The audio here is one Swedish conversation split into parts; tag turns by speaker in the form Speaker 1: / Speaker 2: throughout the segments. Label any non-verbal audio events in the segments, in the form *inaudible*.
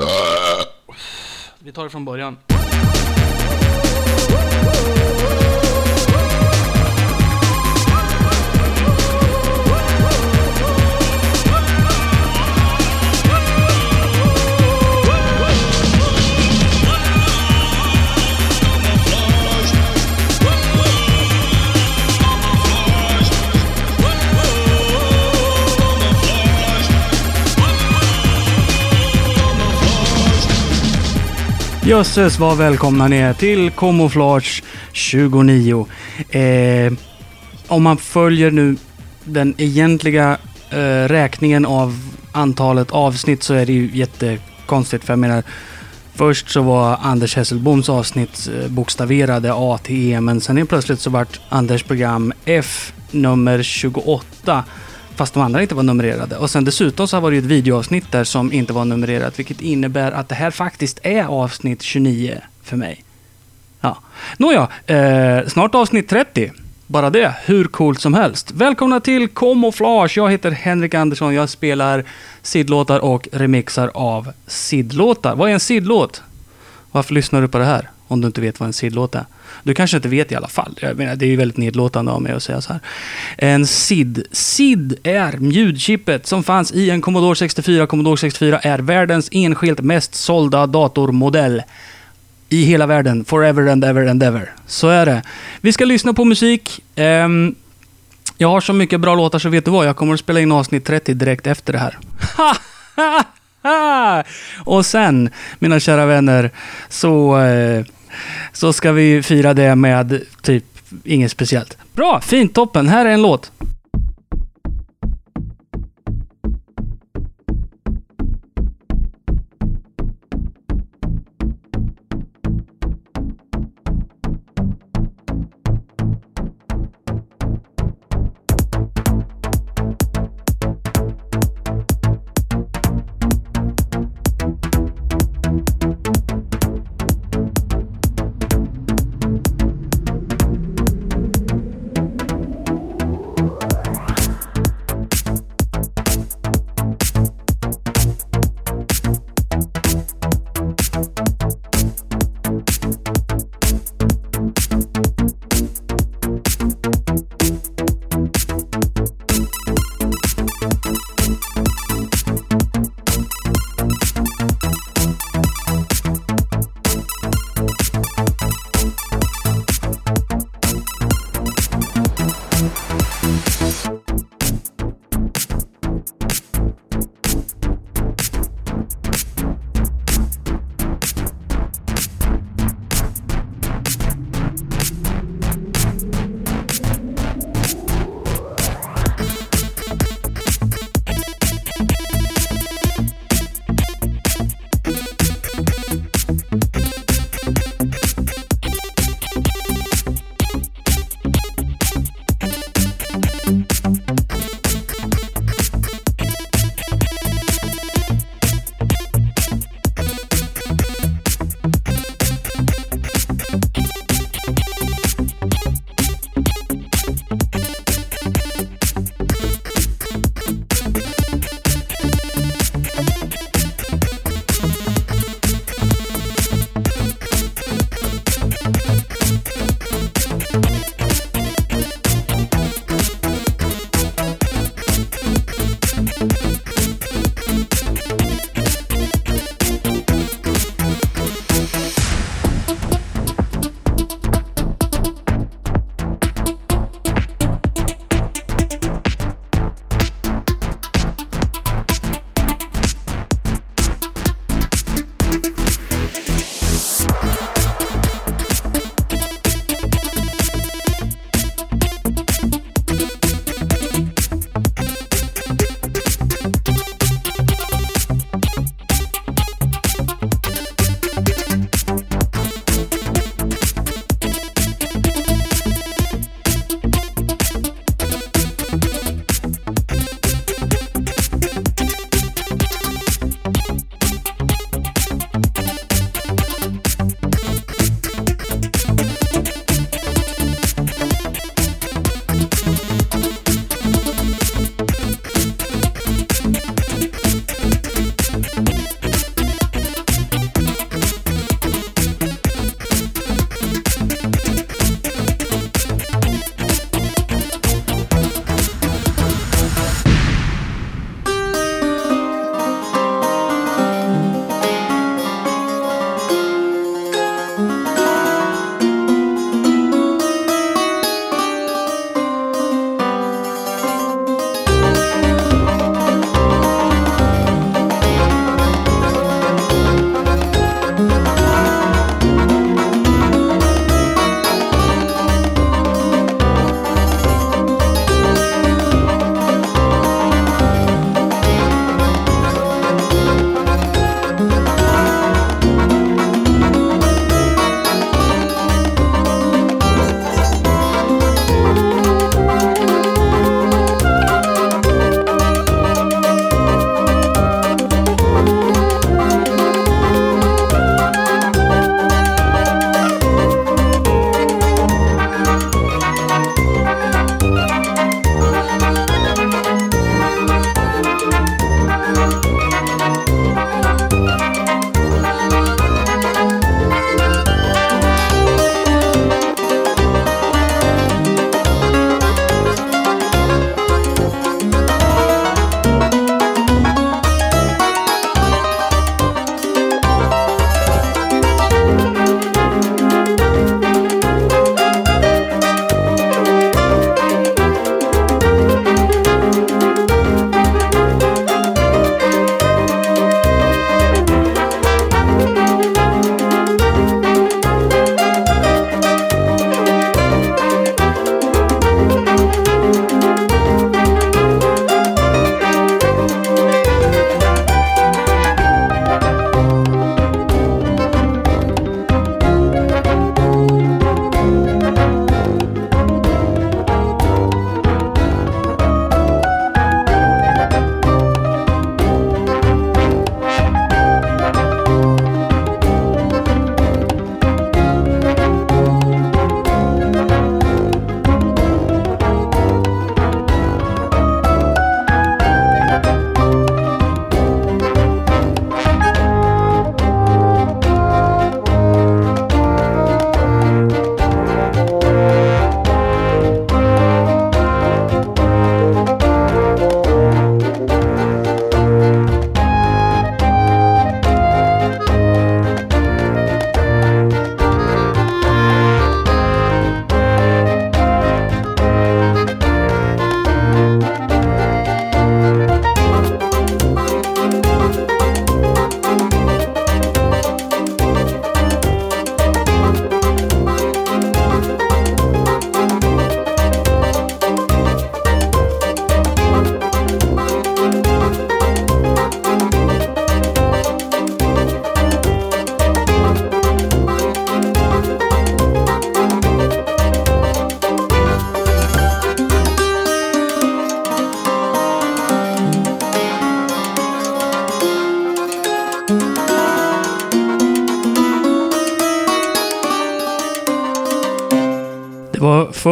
Speaker 1: Äh. Vi tar det från början. Jösses vad välkomna ni är till Camouflage 29. Eh, om man följer nu den egentliga eh, räkningen av antalet avsnitt så är det ju jättekonstigt. För jag menar, först så var Anders Hesselboms avsnitt eh, bokstaverade A till E, men sen helt plötsligt så vart Anders program F nummer 28 fast de andra inte var numrerade. Och sen dessutom så var det ju ett videoavsnitt där som inte var numrerat, vilket innebär att det här faktiskt är avsnitt 29 för mig. Ja. Nåja, eh, snart avsnitt 30. Bara det, hur coolt som helst. Välkomna till Camouflage. Jag heter Henrik Andersson. Jag spelar sidlåtar och remixar av sidlåtar. Vad är en sidlåt? Varför lyssnar du på det här? Om du inte vet vad en sidlåt är. Du kanske inte vet i alla fall. Jag menar, det är ju väldigt nedlåtande av mig att säga så här. En SID. SID är ljudchippet som fanns i en Commodore 64. Commodore 64 är världens enskilt mest sålda datormodell. I hela världen. Forever and ever and ever. Så är det. Vi ska lyssna på musik. Um, jag har så mycket bra låtar så vet du vad? Jag kommer att spela in avsnitt 30 direkt efter det här. *laughs* Och sen, mina kära vänner, så... Eh, så ska vi fira det med typ inget speciellt. Bra, fint, toppen. Här är en låt.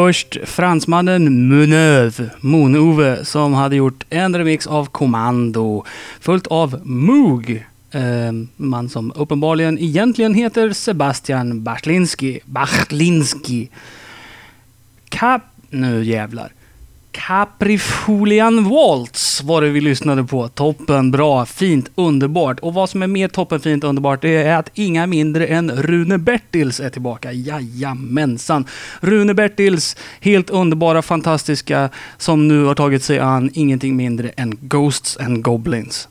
Speaker 1: Först fransmannen Munöv, Monove, som hade gjort en remix av Commando, Följt av Moog, eh, man som uppenbarligen egentligen heter Sebastian Bachlinski, Bachlinski. Kap... Nu jävlar. Caprifolian Waltz var det vi lyssnade på. Toppen, bra, fint, underbart. Och vad som är mer toppen, fint, underbart, det är att inga mindre än Rune Bertils är tillbaka. Jajamensan! Rune Bertils, helt underbara, fantastiska, som nu har tagit sig an ingenting mindre än Ghosts and Goblins.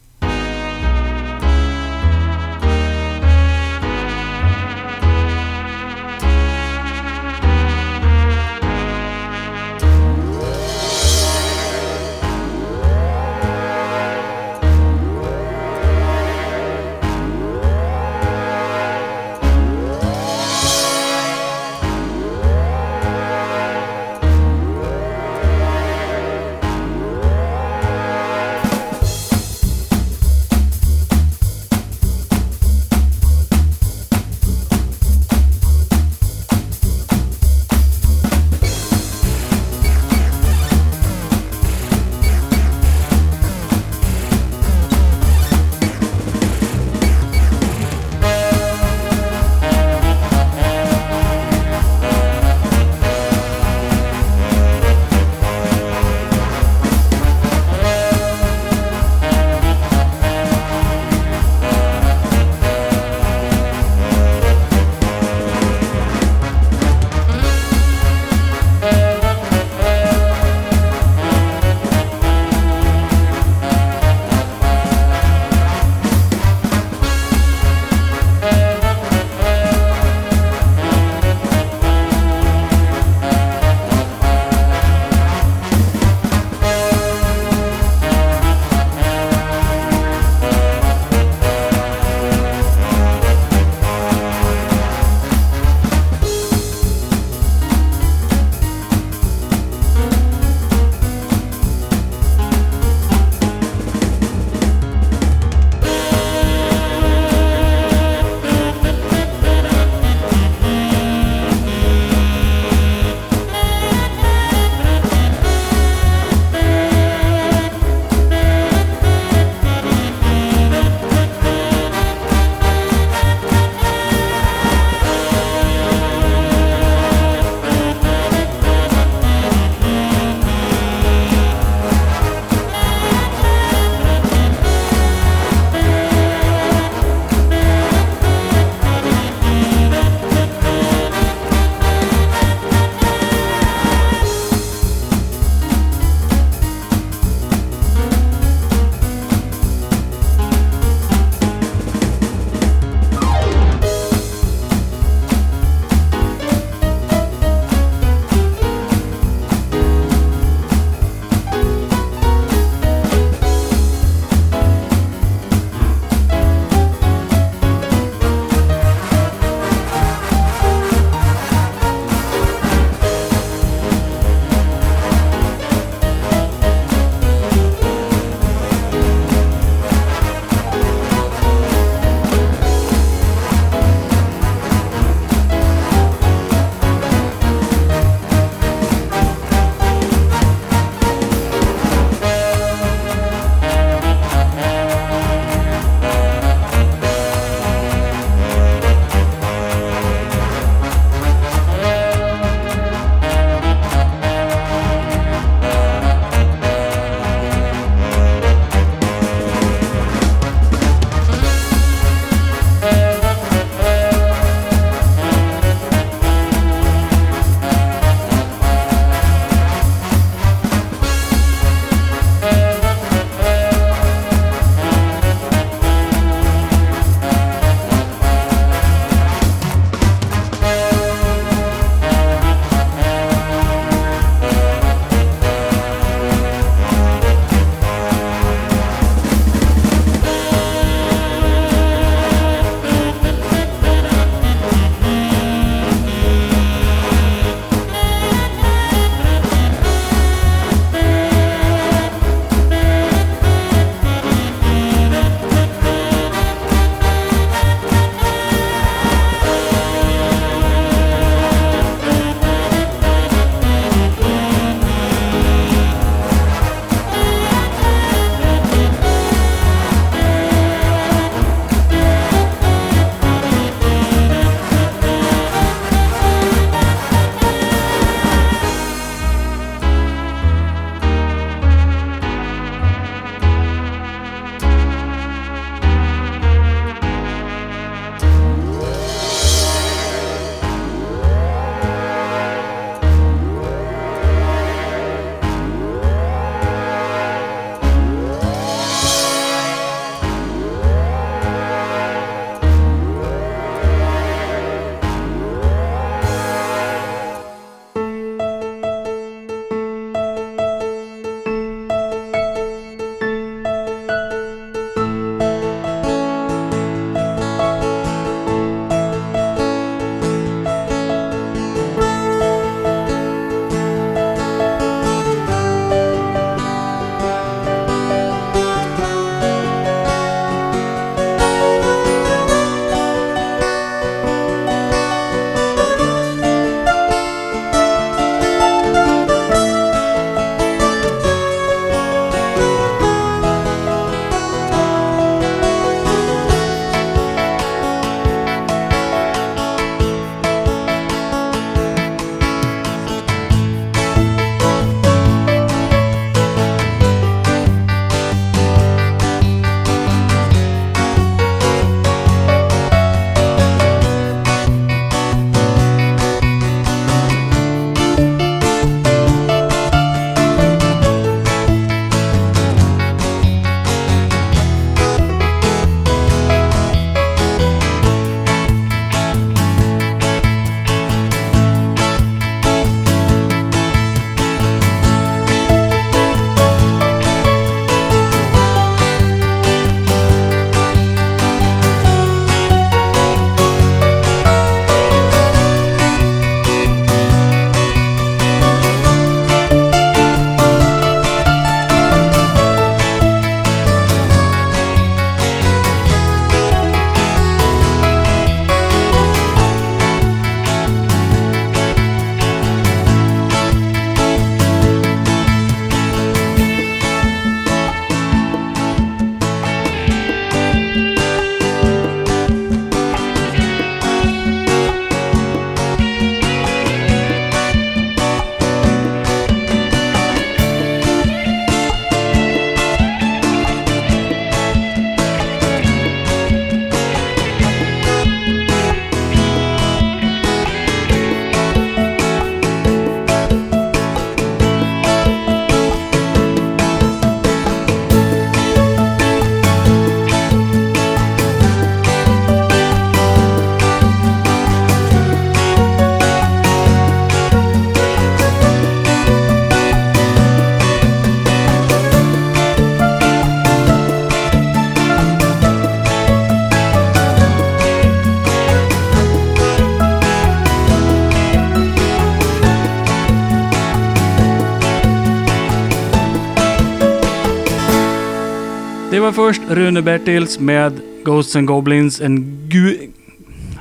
Speaker 1: Det var först Rune Bertils med Ghosts and Goblins and Gu...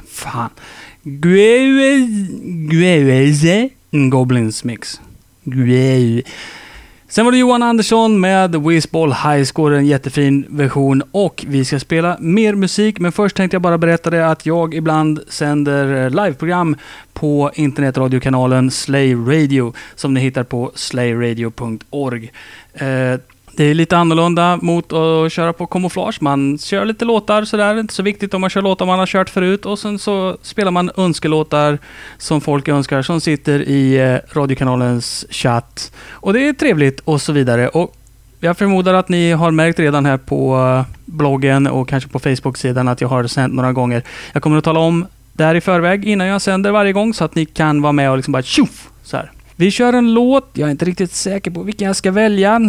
Speaker 1: Fan. Gueze Goblins mix. Gueu. Sen var det Johan Andersson med Whizball High Score, en jättefin version. Och vi ska spela mer musik, men först tänkte jag bara berätta det att jag ibland sänder eh, liveprogram på internetradiokanalen Slay Radio, som ni hittar på slayradio.org. Eh, det är lite annorlunda mot att köra på kamouflage. Man kör lite låtar sådär, inte så viktigt om man kör låtar man har kört förut. Och sen så spelar man önskelåtar som folk önskar, som sitter i eh, radiokanalens chatt. Och det är trevligt och så vidare. Och jag förmodar att ni har märkt redan här på eh, bloggen och kanske på Facebook-sidan att jag har sänt några gånger. Jag kommer att tala om det här i förväg innan jag sänder varje gång så att ni kan vara med och liksom bara tjoff! Så här. Vi kör en låt. Jag är inte riktigt säker på vilken jag ska välja.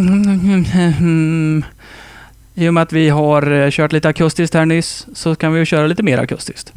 Speaker 1: I och med att vi har eh, kört lite akustiskt här nyss så kan vi köra lite mer akustiskt.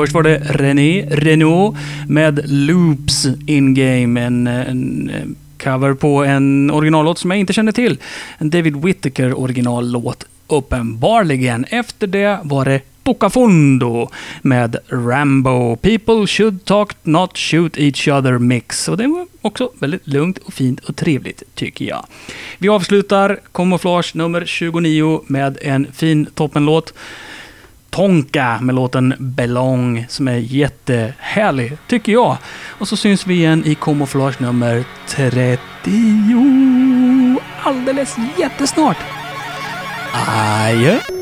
Speaker 1: Först var det René Renault med Loops In Game. En, en cover på en originallåt som jag inte känner till. En David Whittaker originallåt, uppenbarligen. Efter det var det Bocafondo med Rambo. People should talk, not shoot each other mix. Och det var också väldigt lugnt och fint och trevligt, tycker jag. Vi avslutar Camouflage nummer 29 med en fin toppenlåt. Tonka med låten Belong som är jättehärlig, tycker jag. Och så syns vi igen i Camouflage nummer 30 alldeles jättesnart. Adjö!